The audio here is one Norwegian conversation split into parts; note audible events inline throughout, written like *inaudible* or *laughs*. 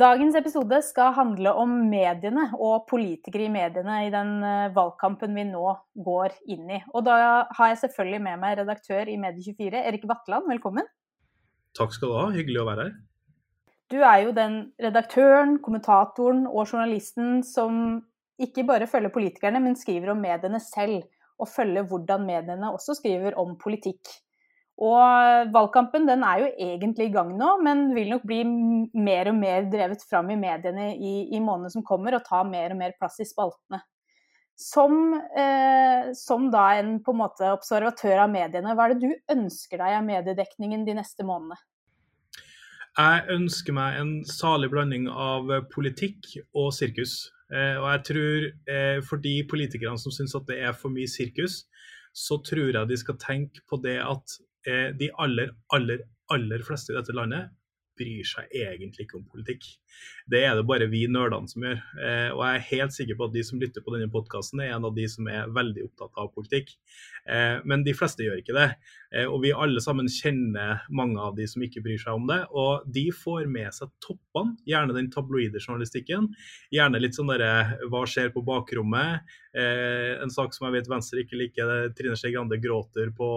Dagens episode skal handle om mediene og politikere i mediene i den eh, valgkampen vi nå går inn i. Og da har jeg selvfølgelig med meg redaktør i Medie24, Erik Vatland. Velkommen. Takk skal du ha, hyggelig å være her. Du er jo den redaktøren, kommentatoren og journalisten som ikke bare følger politikerne, men skriver om mediene selv. Og følger hvordan mediene også skriver om politikk. Og valgkampen den er jo egentlig i gang nå, men vil nok bli mer og mer drevet fram i mediene i, i månedene som kommer, og ta mer og mer plass i spaltene. Som, eh, som da en på en måte observatør av mediene, hva er det du ønsker deg av mediedekningen de neste månedene? Jeg ønsker meg en salig blanding av politikk og sirkus. Eh, og jeg tror eh, for de politikerne som syns at det er for mye sirkus, så tror jeg de skal tenke på det at de aller, aller, aller fleste i dette landet bryr seg egentlig ikke om politikk. Det er det bare vi nerdene som gjør. Eh, og jeg er helt sikker på at de som lytter på denne podkasten, er en av de som er veldig opptatt av politikk. Eh, men de fleste gjør ikke det. Eh, og vi alle sammen kjenner mange av de som ikke bryr seg om det. Og de får med seg toppene, gjerne den tabloide journalistikken. Gjerne litt sånn derre hva skjer på bakrommet? Eh, en sak som jeg vet Venstre ikke liker, Trine Skei Grande gråter på,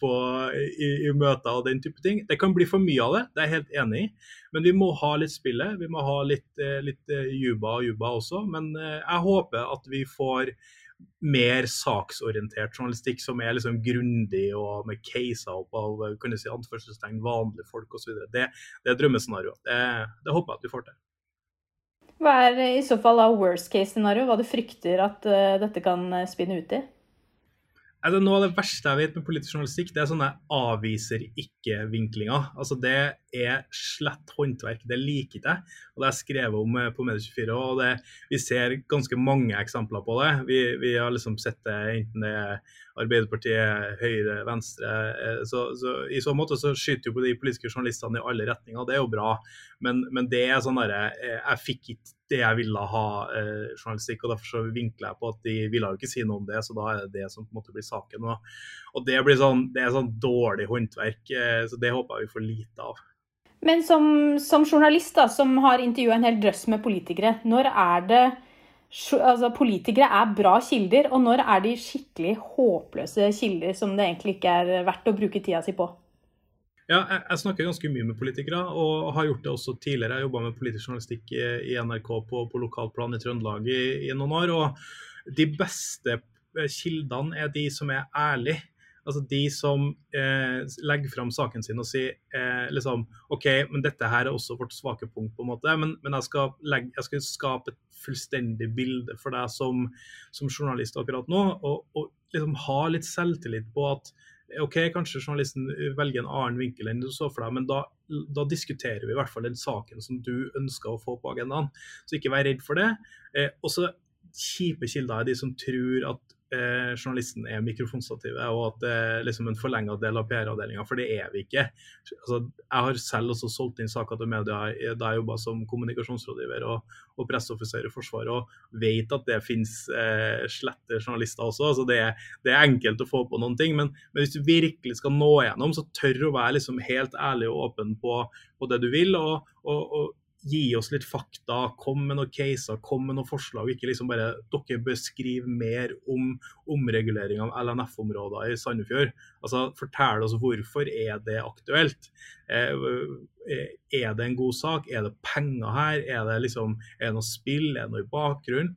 på, i, i møter og den type ting. Det kan bli for mye av det, det er jeg helt enig i. Men vi må ha litt spillet. Vi må ha litt, eh, litt eh, juba og juba også. Men eh, jeg håper at vi får mer saksorientert journalistikk som er liksom grundig og med caser opp av kan si, anførselstegn, vanlige folk osv. Det, det er drømmescenarioet. Det, det håper jeg at vi får til. Hva er i så fall da worst case scenario? Hva du frykter at dette kan spinne ut i? Altså, noe av det verste jeg vet med politisk journalistikk, det er sånne avviser ikke-vinklinger. Altså, det er slett håndverk. Det liker ikke jeg. Og det har jeg skrevet om eh, på Medie24. og det, Vi ser ganske mange eksempler på det. Vi, vi har liksom sett det enten det er Arbeiderpartiet, Høyre, Venstre. Eh, så, så, I så måte så skyter jo på de politiske journalistene i alle retninger, det er jo bra. Men, men det er sånn derre eh, Jeg fikk ikke det jeg ville ha eh, journalistikk, og derfor så vinkler jeg på at de ville jo ikke si noe om det, så da er det det som på en måte blir saken. Og, og det blir sånn, det er sånn dårlig håndverk, eh, så det håper jeg vi får lite av. Men som, som journalist da, som har intervjua en hel drøss med politikere, når er det altså Politikere er bra kilder, og når er de skikkelig håpløse kilder som det egentlig ikke er verdt å bruke tida si på? Ja, jeg, jeg, snakker ganske mye med politikere, og har gjort det også tidligere. Jeg jobba med politisk journalistikk i, i NRK på, på lokalplan i Trøndelag i, i, noen år. og De beste eh, kildene er de som er ærlige. Altså de som eh, legger fram saken sin og sier eh, liksom OK, men dette her er også vårt svake punkt, på en måte, men, men jeg, skal legge, jeg, skal skape et fullstendig bilde for deg som, som journalist akkurat nå. Og, og liksom ha litt selvtillit på at OK, kanskje journalisten velger en annen vinkel enn du så for deg, men da, da, diskuterer vi i hvert fall den saken som du ønsker å få på agendaen. Så ikke vær redd for det. Eh, også kjipe kilder er de som tror at eh, journalisten er mikrofonstativet, og at det er liksom en forlenga del av PR-avdelinga, for det er vi ikke. Altså, jeg har selv også solgt inn saker til media da jeg jobba som kommunikasjonsrådgiver og, og presseoffiser i Forsvaret, og vet at det finnes eh, slette journalister også. altså det, det, er enkelt å få på noen ting, men, men, hvis du virkelig skal nå gjennom, så tør å være liksom helt ærlig og åpen på, på det du vil. og, og, og gi oss litt fakta, kom med noen caser, kom med noen forslag. Ikke liksom bare dere bør skrive mer om omregulering av LNF-områder i Sandefjord. Altså, Fortell oss hvorfor er det aktuelt. Eh, er det en god sak? Er det penger her? Er det, liksom, er det noe spill? Er det noe i bakgrunnen?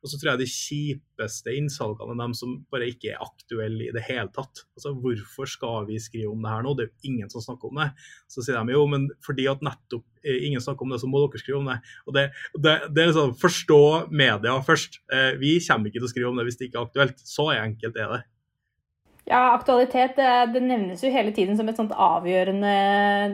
Og så tror jeg de kjipeste innsalgene er de som bare ikke er aktuelle i det hele tatt. Altså Hvorfor skal vi skrive om det her nå? Det er jo ingen som snakker om det. Så sier de jo, men fordi at nettopp eh, ingen snakker om det, så må dere skrive om det. Og det, det, det er liksom, Forstå media først. Eh, vi kommer ikke til å skrive om det hvis det ikke er aktuelt. Så enkelt er det. Ja, aktualitet det, det nevnes jo hele tiden som et sånt avgjørende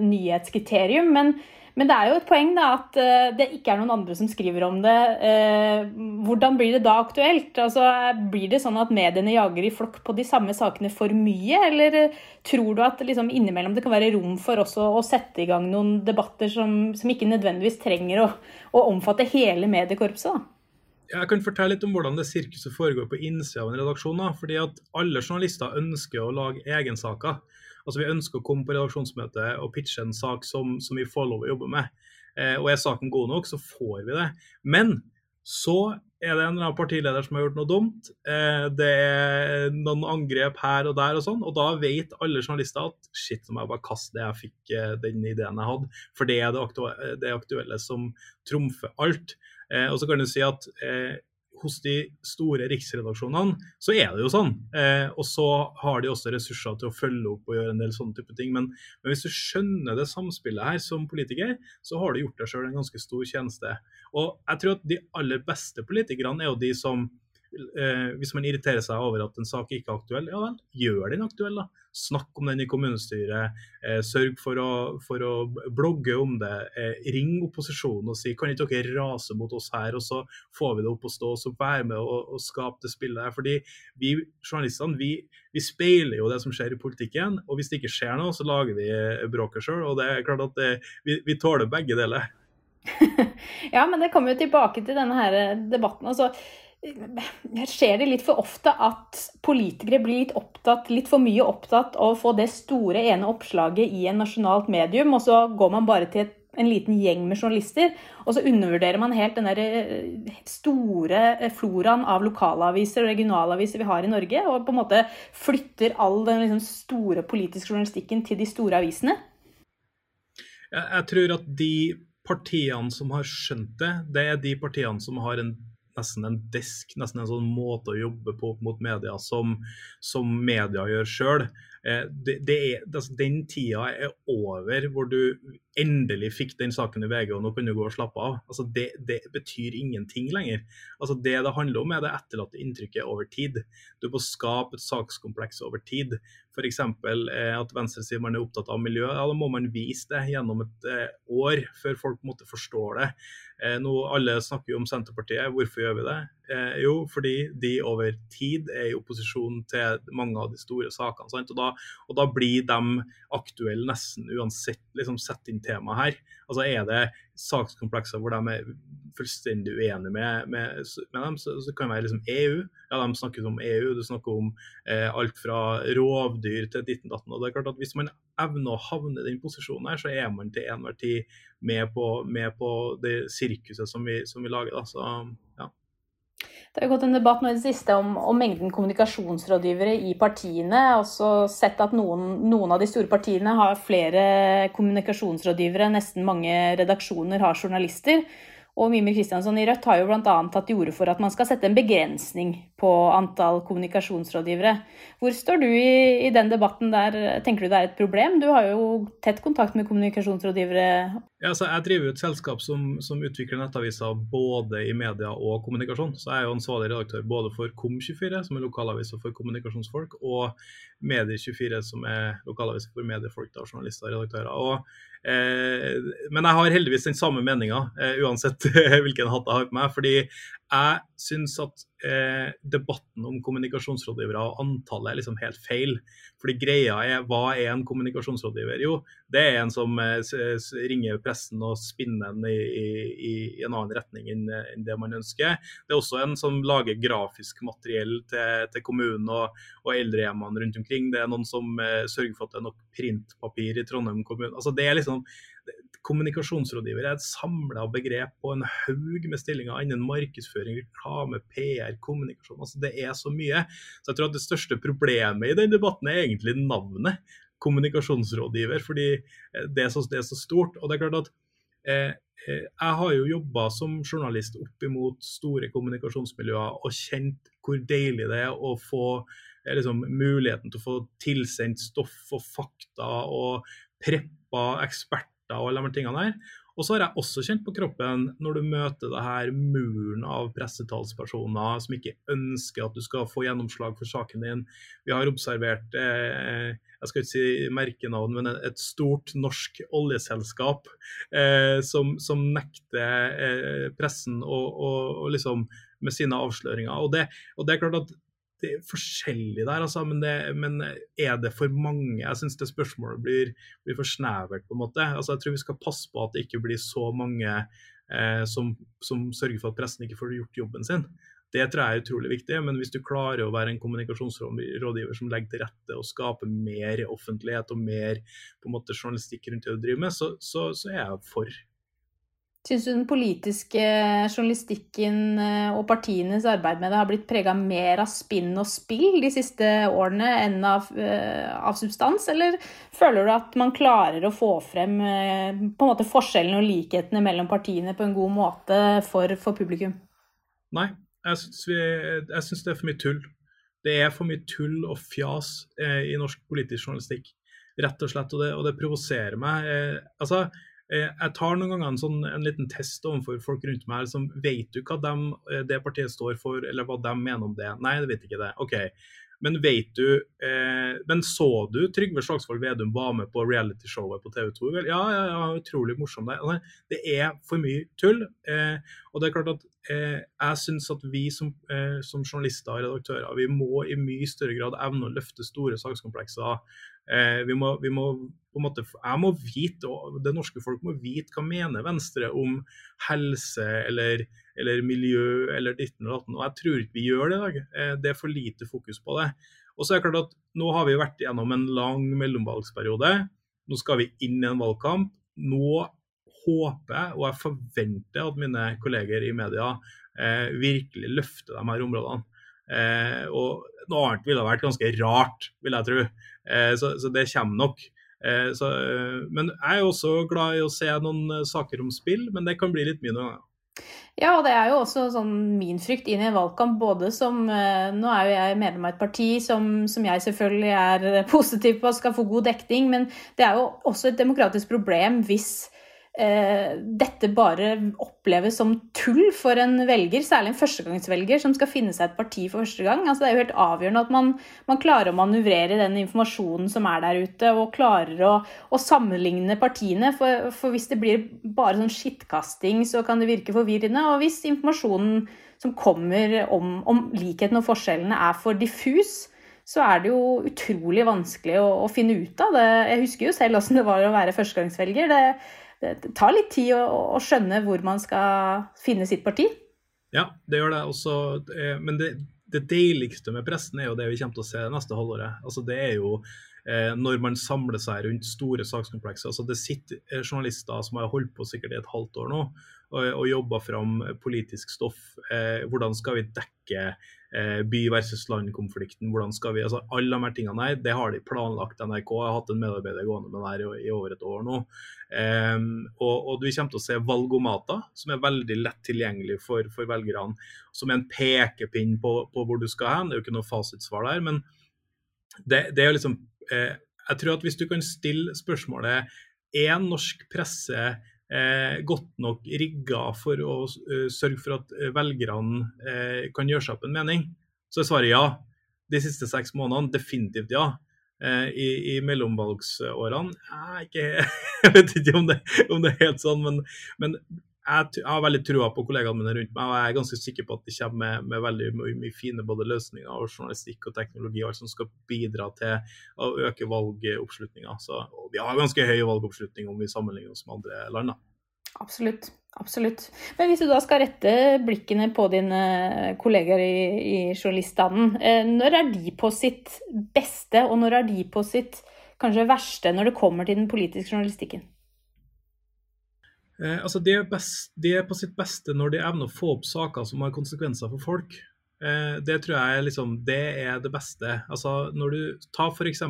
nyhetskriterium. men men det er jo et poeng da, at eh, det ikke er noen andre som skriver om det. Eh, hvordan blir det da aktuelt? Altså, blir det sånn at mediene jager i flokk på de samme sakene for mye? Eller eh, tror du at liksom, innimellom det kan være rom for også å sette i gang noen debatter som, som ikke nødvendigvis trenger å, å omfatte hele mediekorpset? da? Jeg kan fortelle litt om hvordan det sirkuset foregår på innsida av en redaksjon. Da. fordi at Alle journalister ønsker å lage egensaker. Altså Vi ønsker å komme på redaksjonsmøte og pitche en sak som, som vi får lov å jobbe med. Eh, og er saken god nok, så får vi det. Men så er det en eller annen partileder som har gjort noe dumt. Eh, det er noen angrep her og der og sånn. Og da vet alle journalister at shit, nå må jeg bare kaste det jeg fikk, eh, den ideen jeg hadde. For det er det aktuelle, det aktuelle som trumfer alt. Eh, og så kan du si at hos de store riksredaksjonene så er det jo sånn. Eh, og så har de også ressurser til å følge opp og gjøre en del sånne type ting. Men, men hvis du skjønner det samspillet her som politiker, så har du gjort deg sjøl en ganske stor tjeneste. Og jeg tror at de aller beste politikerne er jo de som eh, hvis man irriterer seg over at en sak ikke er aktuell, ja vel, gjør den aktuell. da. Snakk om den i kommunestyret. Eh, sørg for å, for å, blogge om det. Eh, ring opposisjonen og si kan ikke dere rase mot oss her, og så får vi det opp å stå. og så Være med og, og skape det spillet her. Fordi vi journalistene vi, vi, speiler jo det som skjer i politikken. Og hvis det ikke skjer noe, så lager vi bråket sjøl. Og det er klart at det, vi, vi tåler begge deler. *laughs* ja, men det kommer jo tilbake til denne her debatten. altså skjer det litt for ofte at politikere blir litt opptatt, litt for mye opptatt av å få det store ene oppslaget i en nasjonalt medium, og så går man bare til en liten gjeng med journalister, og så undervurderer man helt den der eh, store eh, floraen av lokalaviser og regionalaviser vi har i Norge, og på en måte flytter all den liksom store politiske journalistikken til de store avisene? Jeg tror at de partiene som har skjønt det, det er de partiene som har en nesten en desk, nesten en sånn måte å jobbe på mot media som, som media gjør sjøl. Eh, det, det altså, den tida er over hvor du endelig fikk den saken i VG og nå kan du gå og slappe av. Altså, det, det, betyr ingenting lenger. Altså, det det handler om, er det etterlatte inntrykket over tid. Du må skape et sakskompleks over tid. F.eks. Eh, at venstresiden er opptatt av miljø. Ja, da må man vise det gjennom et eh, år før folk måtte forstå det. Eh, nå, alle snakker jo om Senterpartiet. Hvorfor gjør vi det? Eh, jo, fordi de over tid er i opposisjon til mange av de store sakene. Og da, og, da, blir de aktuelle nesten uansett liksom, sett inn tema her. Altså Er det sakskomplekser hvor de er fullstendig uenige med, med, med dem, så, så, kan det være liksom EU. Ja, De snakker om EU, du snakker om eh, alt fra rovdyr til ditten datten. og det er klart at Hvis man evner å havne i den posisjonen, her, så er man til enhver tid med på, med på det sirkuset som vi, som vi lager. da, så. Det har gått en debatt nå i det siste om, om, mengden kommunikasjonsrådgivere i partiene. Også sett at noen, noen, av de store partiene har flere kommunikasjonsrådgivere. Nesten mange redaksjoner har journalister. Og Mimir Kristiansson i Rødt har jo bl.a. tatt til orde for at man skal sette en begrensning på antall kommunikasjonsrådgivere. Hvor står du i, i, den debatten der? Tenker du det er et problem? Du har jo tett kontakt med kommunikasjonsrådgivere. Ja, altså jeg driver et selskap som, som, utvikler nettaviser både i media og kommunikasjon. Så jeg er jo ansvarlig redaktør både for KOM24, som er lokalaviser for kommunikasjonsfolk, og Medie24, som er lokalaviser for mediefolk, da, journalister og redaktører. Og Eh, men jeg har heldigvis den samme meninga, eh, uansett *laughs* hvilken hatt jeg har på meg. fordi jeg syns at eh, debatten om kommunikasjonsrådgivere og antallet er liksom helt feil. Fordi greia er, hva er en kommunikasjonsrådgiver? Jo, det er en som eh, ringer pressen og spinner den i, i, i en annen retning enn, enn, det man ønsker. Det er også en som lager grafisk materiell til, til kommunen og, og eldrehjemmene rundt omkring. Det er noen som eh, sørger for at det er nok printpapir i Trondheim kommune. Altså, det er liksom Kommunikasjonsrådgiver er et samla begrep på en haug med stillinger innen markedsføring, reklame, PR, kommunikasjon. Altså, det er så mye. Så jeg tror at det største problemet i den debatten er egentlig navnet kommunikasjonsrådgiver, fordi eh, det er så, det er så stort. Og det er klart at eh, eh jeg har jo jobba som journalist opp imot store kommunikasjonsmiljøer og kjent hvor deilig det er å få eh, liksom, muligheten til å få tilsendt stoff og fakta og preppa eksperter og alle de tingene der. Og så har jeg også kjent på kroppen når du møter det her muren av pressetalspersoner som ikke ønsker at du skal få gjennomslag for saken din. Vi har observert eh, jeg skal ikke si merkenavn, men et stort norsk oljeselskap eh, som, som, nekter eh, pressen å, å, å liksom, med sine avsløringer. Og det, og det er klart at forskjellig der, altså, men, det, men, er det for mange? Jeg syns det spørsmålet blir, blir, for snevert, på en måte. Altså, jeg tror vi skal passe på at det ikke blir så mange eh, som, som, sørger for at pressen ikke får gjort jobben sin. Det tror jeg er utrolig viktig, men hvis du klarer å være en kommunikasjonsrådgiver som legger til rette og skaper mer offentlighet og mer på en måte journalistikk rundt det du driver med, så, så, så er jeg for. Syns du den politiske journalistikken eh, og partienes arbeid med det har blitt prega mer av spinn og spill de siste årene enn av, eh, av, substans, eller føler du at man klarer å få frem eh, på en måte forskjellene og likhetene mellom partiene på en god måte for, for publikum? Nei, jeg syns det er for mye tull. Det er for mye tull og fjas eh, i norsk politisk journalistikk, rett og slett. Og det, og det provoserer meg. Eh, altså, Eh, jeg tar noen ganger en, sånn, en liten test overfor folk rundt meg. Liksom, vet du hva de, eh, det partiet står for, eller hva de mener om det? Nei, det vet ikke det. OK. Men vet du eh, Men så du Trygve Slagsvold Vedum var med på realityshowet på TV 2? Ja, ja, ja, utrolig morsom det. Det er for mye tull. Eh, og det er klart at eh, jeg syns at vi som, eh, som, journalister og redaktører vi må i mye større grad evne å løfte store sakskomplekser Eh, vi må, vi må, på en måte, jeg må vite, og det norske folk må vite hva mener Venstre om helse eller, eller miljø eller ditten og datten. Og jeg tror ikke vi gjør det i dag. Eh, det er for lite fokus på det. Og så er det klart at Nå har vi vært gjennom en lang mellomvalgsperiode. Nå skal vi inn i en valgkamp. Nå håper jeg og jeg forventer at mine kolleger i media eh, virkelig løfter de her områdene. Eh, og noe annet ville vært ganske rart, vil jeg tro. Eh, så, så, det kommer nok. Eh, så, eh, men jeg er også glad i å se noen saker om spill, men det kan bli litt mye noen ganger. Ja, og det er jo også sånn min frykt inn i en valgkamp, både som Nå er jo jeg medlem av et parti som, som, jeg selvfølgelig er positiv på skal få god dekning, men det er jo også et demokratisk problem hvis dette bare oppleves som tull for en velger, særlig en førstegangsvelger som skal finne seg et parti for første gang. Altså, det er jo helt avgjørende at man, man, klarer å manøvrere den informasjonen som er der ute, og klarer å, å sammenligne partiene. For, for, hvis det blir bare sånn skittkasting, så kan det virke forvirrende. Og hvis informasjonen som kommer om, om likheten og forskjellene er for diffus, så er det jo utrolig vanskelig å, å finne ut av det. Jeg husker jo selv åssen det var å være førstegangsvelger. Det, det tar litt tid å, å, skjønne hvor man skal finne sitt parti. Ja, det gjør det også. Eh, men det, det deiligste med pressen er jo det vi kommer til å se neste halvåret. Altså, det er jo eh, når man samler seg rundt store sakskomplekser. Altså, det sitter eh, journalister som har holdt på sikkert i et halvt år nå og, og jobba fram politisk stoff. Eh, hvordan skal vi dekke Eh, by versus land-konflikten. hvordan skal vi, altså Alle de her tingene her, det har de planlagt. NRK Jeg har hatt en medarbeider gående med det her i, i over et år nå. Um, og, og, du kommer til å se valgomater, som er veldig lett tilgjengelig for, for velgerne. Som er en pekepinn på, på, hvor du skal hen. Det er jo ikke noe fasitsvar der. Men det, det er liksom eh, Jeg tror at hvis du kan stille spørsmålet er norsk presse eh, godt nok rigga for å uh, sørge for at eh, velgerne eh, kan gjøre seg opp en mening? Så er svaret ja. De siste seks månedene definitivt ja. Eh, i, I mellomvalgsårene jeg, *laughs* jeg vet ikke om det, om det, er helt sånn, men, men jeg, har veldig trua på kollegaene mine rundt meg, og jeg er ganske sikker på at de kommer med, med veldig mye, fine både løsninger og journalistikk og teknologi og alt som skal bidra til å øke valgoppslutninga. Vi har ganske høy valgoppslutning om vi sammenligner oss med andre land. Absolutt. Absolutt. Men hvis du da skal rette blikkene på dine kolleger i, i journaliststanden, eh, når er de på sitt beste, og når er de på sitt kanskje verste når det kommer til den politiske journalistikken? Eh, altså de, er best, de, er på sitt beste når de evner å få opp saker som har konsekvenser for folk. Eh, det tror jeg liksom, det er det beste. Altså, når du tar f.eks.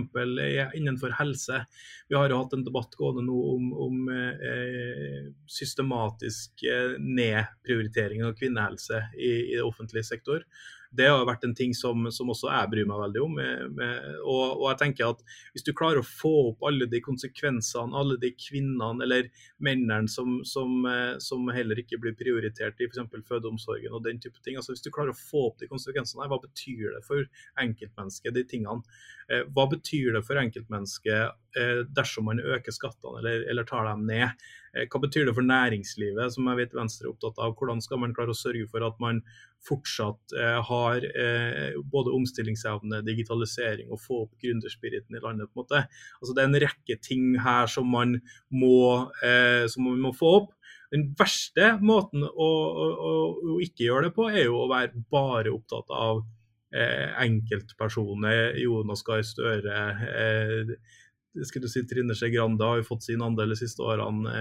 innenfor helse. Vi har jo hatt en debatt gående nå om, om eh, systematisk eh, nedprioritering av kvinnehelse i, i offentlig sektor det har vært en ting som, som også jeg bryr meg veldig om. Med, med, og, og, jeg tenker at Hvis du klarer å få opp alle de konsekvensene, alle de kvinnene eller mennene som, som, eh, som heller ikke blir prioritert i f.eks. fødeomsorgen og den type ting. altså Hvis du klarer å få opp de konsekvensene, hva betyr det for enkeltmennesket, de tingene? Eh, hva betyr det for enkeltmennesket eh, dersom man øker skattene eller, eller tar dem ned? Hva betyr det for næringslivet, som jeg vet Venstre er opptatt av? Hvordan skal man klare å sørge for at man fortsatt eh, har eh, både omstillingsevne, digitalisering og få opp gründerspiriten i landet. på en måte. Altså Det er en rekke ting her som man må, eh, som man må få opp. Den verste måten å, å, å, ikke gjøre det på, er jo å være bare opptatt av eh, enkeltpersoner. Jonas Gahr Støre, eh, du si, Trine Skei Grande har jo fått sin andel de siste årene,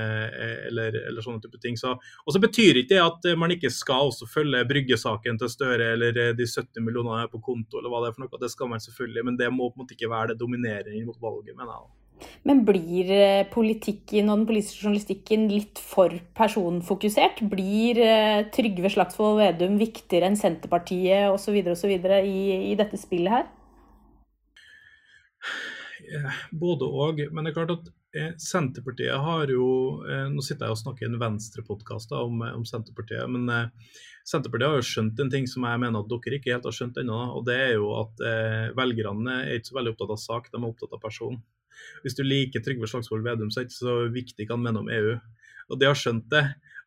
eller, eller, sånne type ting. Så, og så betyr ikke det at man ikke skal også følge bryggesaken til Støre eller de 70 millionene på konto, eller hva det er for noe. Det skal man selvfølgelig, men det må på en måte ikke være det dominerende mot valget, mener jeg. Men blir eh, politikken og den politiske journalistikken litt for personfokusert? Blir eh, Trygve Slagsvold Vedum viktigere enn Senterpartiet osv. I, i dette spillet her? Både òg. Men det er klart at eh, Senterpartiet har jo Nå sitter jeg og snakker i en venstrepodkast om, om Senterpartiet. men Senterpartiet har jo skjønt en ting som jeg mener at dere ikke helt har skjønt ennå. og Det er jo at eh, velgerne er ikke så veldig opptatt av sak, de er opptatt av person. Hvis du liker Trygve Slagsvold Vedum, så er det ikke så viktig hva han mener om EU. Og de har skjønt det.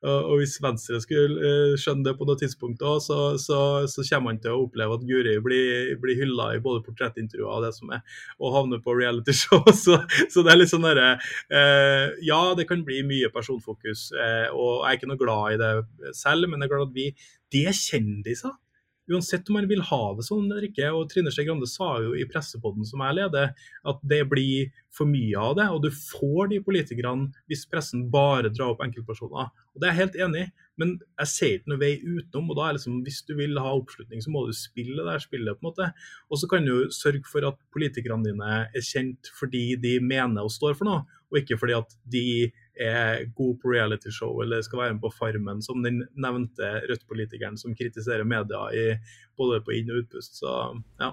Og hvis Venstre skulle uh, skjønne det på noe tidspunkt, òg, så, så, så, kommer han til å oppleve at Guri blir, blir hylla i både portrettintervjuer og det som er, og havner på reality show. *laughs* Så, så det er litt sånn derre uh, Ja, det kan bli mye personfokus, uh, og jeg er ikke noe glad i det selv, men det er klart at vi De er kjendiser uansett om man vil ha det sånn eller ikke. Og Trine Skei Grande sa jo i pressepodden som jeg leder, at det blir for mye av det. Og du får de politikerne hvis pressen bare drar opp enkeltpersoner. Og Det er jeg helt enig i, men jeg ser ikke noe vei utenom. og da er liksom, Hvis du vil ha oppslutning, så må du spille det her spillet. på en måte. Og så kan du sørge for at politikerne dine er kjent fordi de mener og står for noe, og ikke fordi at de er god på realityshow eller skal være med på Farmen, som den nevnte Rødt-politikeren som kritiserer media i, både på inn- og utpust. Så ja.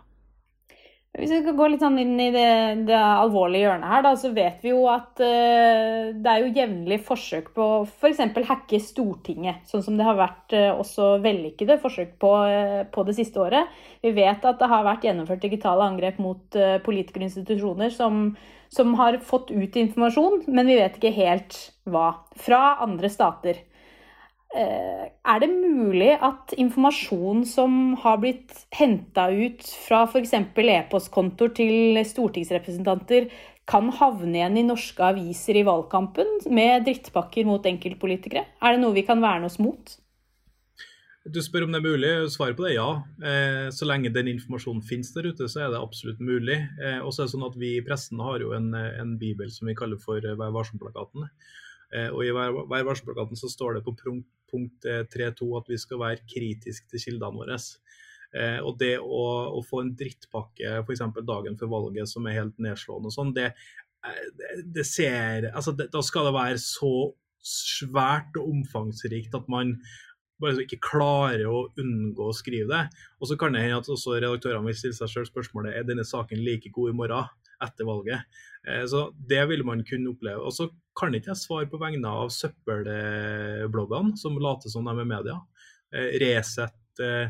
Hvis vi skal gå litt sånn inn i det, det alvorlige hjørnet her, da, så vet vi jo at uh, det er jo jevnlig forsøk på f.eks. hacke Stortinget, sånn som det har vært uh, også vellykkede forsøk på, uh, på, det siste året. Vi vet at det har vært gjennomført digitale angrep mot politikere og institusjoner som, som har fått ut informasjon, men vi vet ikke helt hva. Fra andre stater. Eh, er det mulig at informasjon som har blitt henta ut fra f.eks. e-postkontoer til stortingsrepresentanter, kan havne igjen i norske aviser i valgkampen med drittpakker mot enkeltpolitikere? Er det noe vi kan verne oss mot? Du spør om det er mulig. Svaret på det er ja. Eh, så lenge den informasjonen finnes der ute, så er det absolutt mulig. Eh, og så er det sånn at Vi i pressen har jo en, en bibel som vi kaller for Vær varsom-plakaten. Eh, og I Vær varsom-plakaten så står det på punkt 3.2 at vi skal være kritiske til kildene våre. Eh, og det å, å få en drittpakke f.eks. dagen før valget som er helt nedslående og sånn, det, eh, det, ser altså det, Da skal det være så svært og omfangsrikt at man bare ikke klarer å unngå å skrive det. Og så kan det hende at også redaktørene vil stille seg selv spørsmålet er denne saken like god i morgen etter valget. Eh, så Det vil man kunne oppleve. Og så kan ikke jeg svare på vegne av søppelbloggene som later som de er media. Eh, Resett, eh,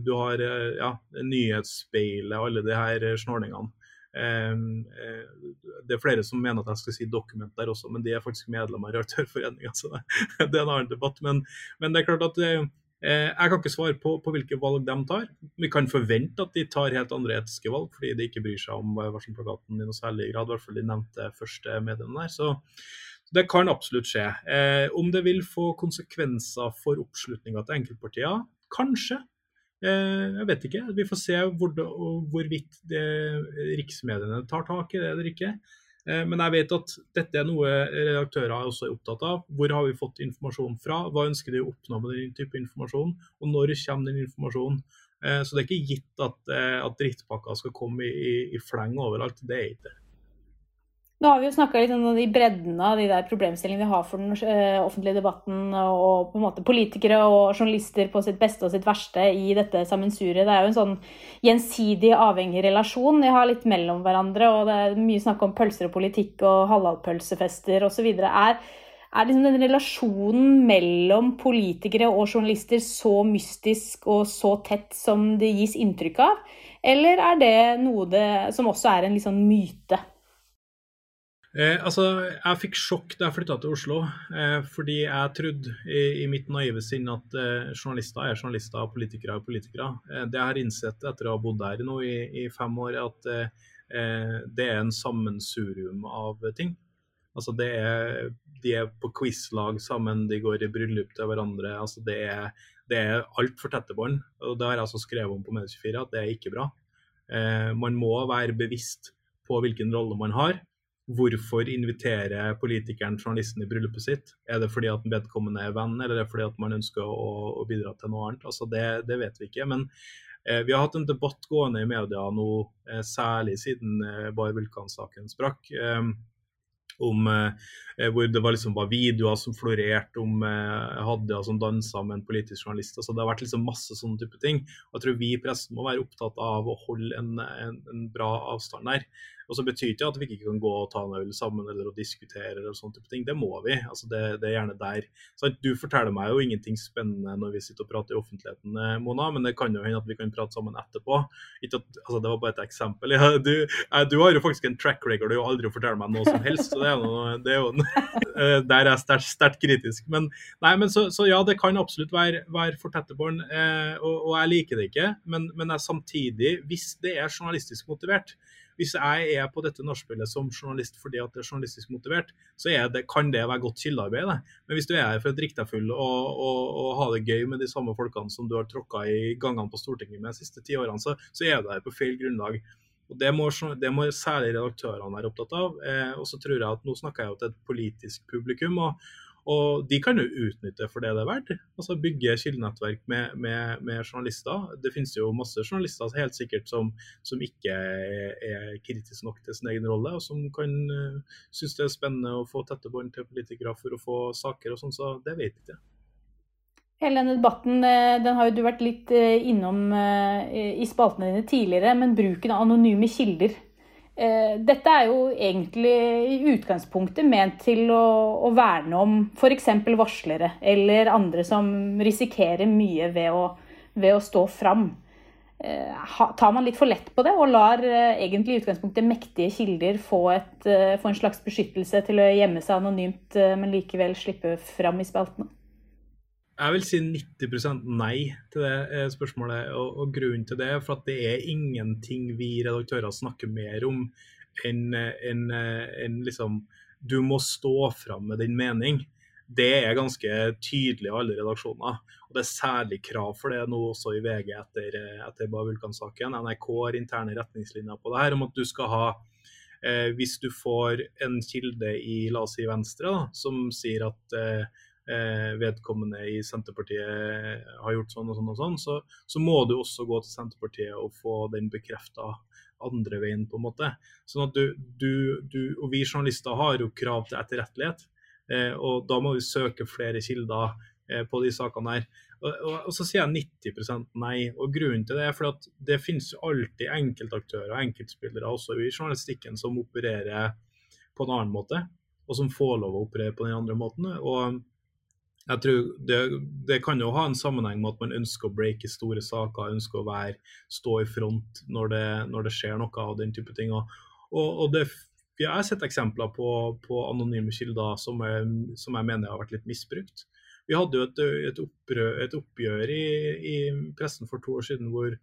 du har ja, Nyhetsspeilet, alle de her snorningene. Det er flere som mener at jeg skal si dokument der også, men de er faktisk medlemmer i Redaktørforeninga, så *laughs* det er en annen debatt. Men, men det er klart at jeg kan ikke svare på, på, hvilke valg de tar. Vi kan forvente at de tar helt andre etiske valg, fordi de ikke bryr seg om varselplakaten i noe særlig grad. I hvert fall de nevnte første mediene der. Så det kan absolutt skje. Eh, om det vil få konsekvenser for oppslutninga til enkeltpartier? Kanskje. Eh, jeg vet ikke. Vi får se hvor, hvorvidt riksmediene tar tak i det eller ikke. Eh, men jeg vet at dette er noe redaktører også er opptatt av. Hvor har vi fått informasjon fra? Hva ønsker de å oppnå med den type informasjon? Og når kommer den informasjonen? Eh, så det er ikke gitt at, eh, at drittpakker skal komme i, i, i fleng overalt. Det er ikke det. Nå har vi jo snakka litt om de bredden av de der problemstillingene vi har for den eh, offentlige debatten, og på en måte politikere og journalister på sitt beste og sitt verste i dette sammensuriet. Det er jo en sånn gjensidig avhengig relasjon de har litt mellom hverandre. Og det er mye snakk om pølser og politikk og halalpølsefester osv. Er, er liksom den relasjonen mellom politikere og journalister så mystisk og så tett som det gis inntrykk av? Eller er det noe det, som også er en litt sånn myte? Eh, altså, Jeg fikk sjokk da jeg flytta til Oslo, eh, fordi jeg trodde i, i, mitt naive sinn at eh, journalister er journalister og politikere er politikere. Eh, det jeg har innsett etter å ha bodd her nå i, i fem år, er at eh, det er en sammensurium av ting. Altså, det er, De er på quizlag sammen, de går i bryllup til hverandre. altså Det er, det er altfor tette bånd. og Det har jeg altså skrevet om på Medie24, at det er ikke bra. Eh, man må være bevisst på hvilken rolle man har. Hvorfor inviterer politikeren journalisten i bryllupet sitt? Er det fordi at vedkommende er venn, eller er det fordi at man ønsker å, å bidra til noe annet? Altså det, det vet vi ikke. Men eh, vi har hatt en debatt gående i media nå, eh, særlig siden eh, Bar Vulkan-saken sprakk. Eh, om eh, hvor det var, liksom, var videoer som florerte om eh, Hadia som dansa med en politisk journalist. Altså, det har vært liksom masse sånne type ting. Jeg tror vi i pressen må være opptatt av å holde en, en, en bra avstand der. Og så betyr ikke at vi ikke kan gå og ta en øl sammen eller å diskutere eller sånne type ting. Det må vi. altså Det, det er gjerne der. Så du forteller meg jo ingenting spennende når vi sitter og prater i offentligheten, eh, Mona, men det kan jo hende at vi kan prate sammen etterpå. Ikke at, altså Det var bare et eksempel. Ja, du, eh, du, har jo faktisk en track record og aldri forteller meg noe som helst. så det er, noe, det er jo en, *laughs* Der er jeg sterkt kritisk. Men, nei, men så, så, ja, det kan absolutt være, være for tette bånd, eh, og, og, jeg liker det ikke. Men, men jeg samtidig, hvis det er journalistisk motivert, hvis jeg er på dette nachspielet som journalist fordi at det er journalistisk motivert, så det, kan det være godt kildearbeid. Men hvis du er her for å drikke deg full og, og, og, ha det gøy med de samme folkene som du har tråkka i gangene på Stortinget med de siste ti årene, så, så er du her på feil grunnlag. Og Det må, det må særlig redaktørene være opptatt av. Eh, og så tror jeg at Nå snakker jeg jo til et politisk publikum. og og de kan jo utnytte for det det er verdt. Altså bygge kildenettverk med, med, med, journalister. Det finnes jo masse journalister helt sikkert som, som ikke er, er kritiske nok til sin egen rolle, og som kan uh, synes det er spennende å få tette bånd til politikere for å få saker og sånn, så det vet jeg ikke. Hele denne debatten eh, den har jo du vært litt eh, innom i spaltene dine tidligere, men bruken av anonyme kilder Eh, dette er jo egentlig i utgangspunktet ment til å, å verne om f.eks. varslere eller andre som risikerer mye ved å, ved å stå fram. Eh, tar man litt for lett på det og lar eh, egentlig i utgangspunktet mektige kilder få, et, få en slags beskyttelse til å gjemme seg anonymt, men likevel slippe fram i spaltene? Jeg vil si 90% nei til det eh, spørsmålet. Og, og, grunnen til det er for at det er ingenting vi redaktører snakker mer om enn en, en liksom Du må stå fram med din mening. Det er ganske tydelig i alle redaksjoner. Og Det er særlig krav for det nå også i VG etter, etter Bavulkan-saken. NRK har interne retningslinjer på det her om at du skal ha eh, Hvis du får en kilde i la oss si Venstre da, som sier at eh, eh, vedkommende i Senterpartiet har gjort sånn og sånn, og sånn, så, så må du også gå til Senterpartiet og få den bekrefta andre veien, på en måte. Sånn at du, du, du, Og vi journalister har jo krav til etterrettelighet, eh, og da må vi søke flere kilder eh, på de sakene her. Og, og, og, så sier jeg 90 nei. og Grunnen til det er for at det finnes jo alltid enkeltaktører og enkeltspillere også i journalistikken som opererer på en annen måte, og som får lov å operere på den andre måten. og jeg tror det, det, kan jo ha en sammenheng med at man ønsker å breake store saker, ønsker å være, stå i front når det, når det skjer noe av den type ting. Og, og det, jeg har sett eksempler på, på anonyme kilder som jeg, som jeg, mener har vært litt misbrukt. Vi hadde jo et, et, opprør, et oppgjør i, i, pressen for to år siden hvor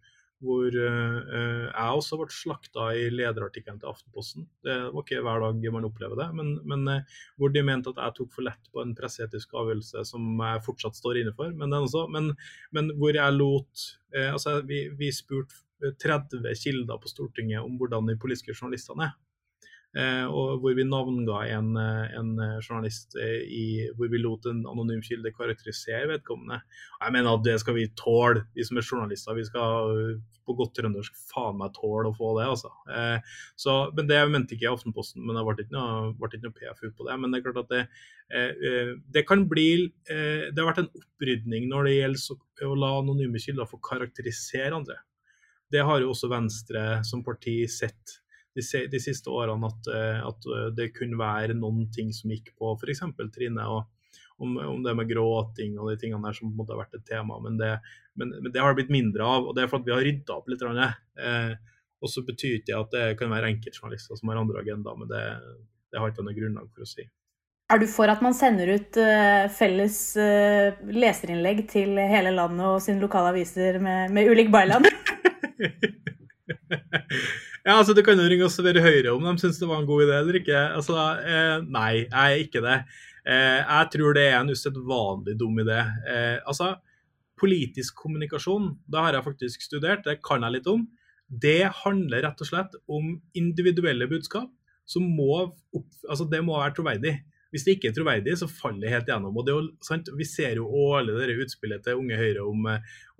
hvor uh, jeg også ble slakta i lederartikkelen til Aftenposten. Det var ikke hver dag man opplever det, men, men uh, hvor de mente at jeg tok for lett på en presseetisk avgjørelse som jeg fortsatt står inne for. Men, også, men, men hvor jeg lot uh, altså Vi, vi spurte 30 kilder på Stortinget om hvordan de politiske journalistene er. Eh, og hvor vi navnga en, eh, en journalist eh, i, hvor vi lot en anonym kilde karakterisere vedkommende. Jeg mener at det skal vi tåle, vi som er journalister. Vi skal på godt trøndersk faen meg tåle å få det, altså. Så, men Det mente ikke Aftenposten, men det ble ikke noe, ble ikke noe PFU på det. Men det er klart at det, det kan bli Det har vært en opprydning når det gjelder å la anonyme kilder få karakterisere andre. Det har jo også Venstre som parti sett de, de siste årene at, eh, at, eh, det kunne være noen ting som gikk på f.eks. Trine. og om, om, det med gråting og de tingene der som på en måte har vært et tema. Men det, men, men det har det blitt mindre av. og Det er fordi vi har rydda opp litt. Eh, og så betyr ikke det at det kan være enkeltjournalister som har andre agendaer, men det, det har ikke noe grunnlag for å si. Er du for at man sender ut uh, felles uh, leserinnlegg til hele landet og sine lokale aviser med, med ulik byland? *laughs* Ja, altså Du kan jo ringe oss og være Høyre om de syns det var en god idé eller ikke. Altså, eh, Nei, jeg er ikke det. Eh, jeg tror det er en usedvanlig dum idé. Eh, altså, Politisk kommunikasjon, da har jeg faktisk studert, det kan jeg litt om. Det handler rett og slett om individuelle budskap som må opp, altså det må være troverdig. Hvis det ikke er troverdig, så faller det helt gjennom. og det er jo, sant? Vi ser jo alle det utspillet til Unge Høyre om,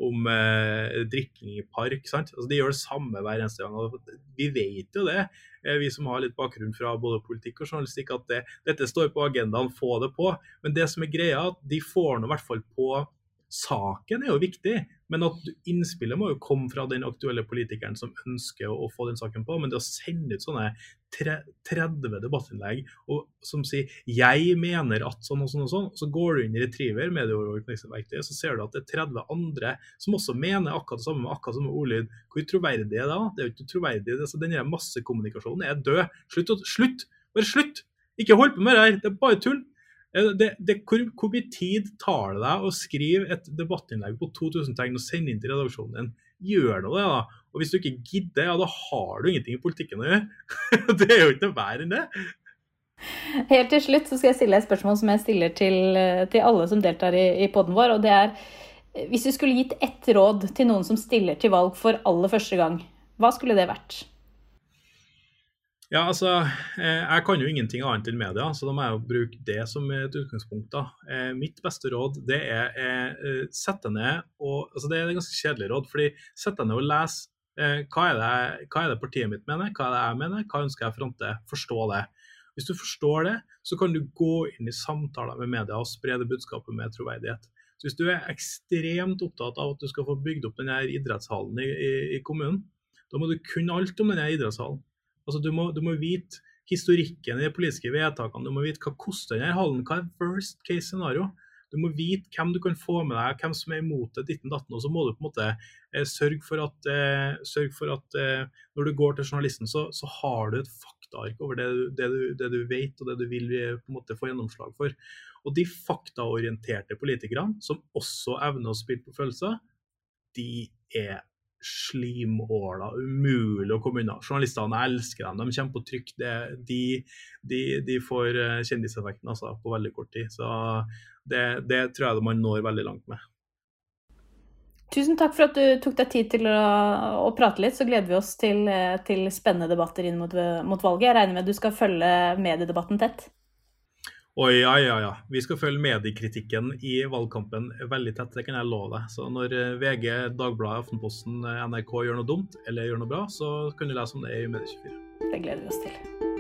om eh, drikking i park. sant? Altså, de gjør det samme hver eneste gang. og Vi vet jo det, eh, vi som har litt bakgrunn fra både politikk og journalistikk, at det, dette står på agendaen, få det på. Men det som er greia, at de får nå i hvert fall på saken er jo viktig, men at innspillet må jo komme fra den aktuelle politikeren som ønsker å, få den saken på. Men det å sende ut sånne 30 debattinnlegg og, som sier 'jeg mener at sånn og sånn og sånn', så går du inn i Retriever, medieovervåkningsverktøy, så ser du at det er 30 andre som også mener akkurat det samme med akkurat samme ordlyd. Hvor troverdig er det da? Det er jo ikke troverdig. Det, så denne massekommunikasjonen er død. Slutt! Slutt! Bare slutt! Ikke hold på med det her! Det er bare tull! Det, det, hvor, hvor, mye tid tar det deg å skrive et debattinnlegg på 2000 tegn og sende inn til redaksjonen din? Gjør nå det, da. Og hvis du ikke gidder, ja, da har du ingenting i politikken å gjøre. *laughs* det er jo ikke noe verre enn det. Helt til slutt så skal jeg stille et spørsmål som jeg stiller til, til alle som deltar i, i poden vår. og det er Hvis du skulle gitt ett råd til noen som stiller til valg for aller første gang, hva skulle det vært? Ja, altså, eh, Jeg kan jo ingenting annet enn media, så da må jeg jo bruke det som et utgangspunkt. da. Eh, mitt beste råd det er å sette ned og altså Det er et ganske kjedelig råd. fordi Sett ned og les hva er, det, hva er det partiet mitt mener, hva er det jeg mener, hva ønsker jeg fronte. Forstå det. Hvis du forstår det, så kan du gå inn i samtaler med media og spre det budskapet med troverdighet. Så Hvis du er ekstremt opptatt av at du skal få bygd opp denne idrettshallen i, i, i kommunen, da må du kunne alt om denne idrettshallen. Altså, du, må, du må vite historikken i de politiske vedtakene, du må vite hva koster denne hallen, hva er worst case scenario. Du må vite hvem du kan få med deg, hvem som er imot det, ditten datten. Og så må du på en måte eh, sørge for at, eh, sørge for at eh, når du går til journalisten, så, så har du et faktaark over det, det, du, det, du, vet og det du vil eh, på en måte få gjennomslag for. Og de faktaorienterte politikerne, som også evner å spille på følelser, de er slimåler. Umulig å komme unna. Journalistene elsker dem. De kommer på trykk. De, de, de, får eh, kjendiseffekten altså, på veldig kort tid. Så det, det, tror jeg man når veldig langt med. Tusen takk for at du tok deg tid til å, å prate litt. Så gleder vi oss til, eh, til spennende debatter inn mot, mot valget. Jeg regner med at du skal følge mediedebatten tett? Oi, ja, ja, ja. Vi skal følge mediekritikken i valgkampen veldig tett, det kan jeg love deg. Så når eh, VG, Dagbladet, Aftenposten, NRK gjør noe dumt eller gjør noe bra, så kan du lese om det i Medie24. Det gleder vi oss til.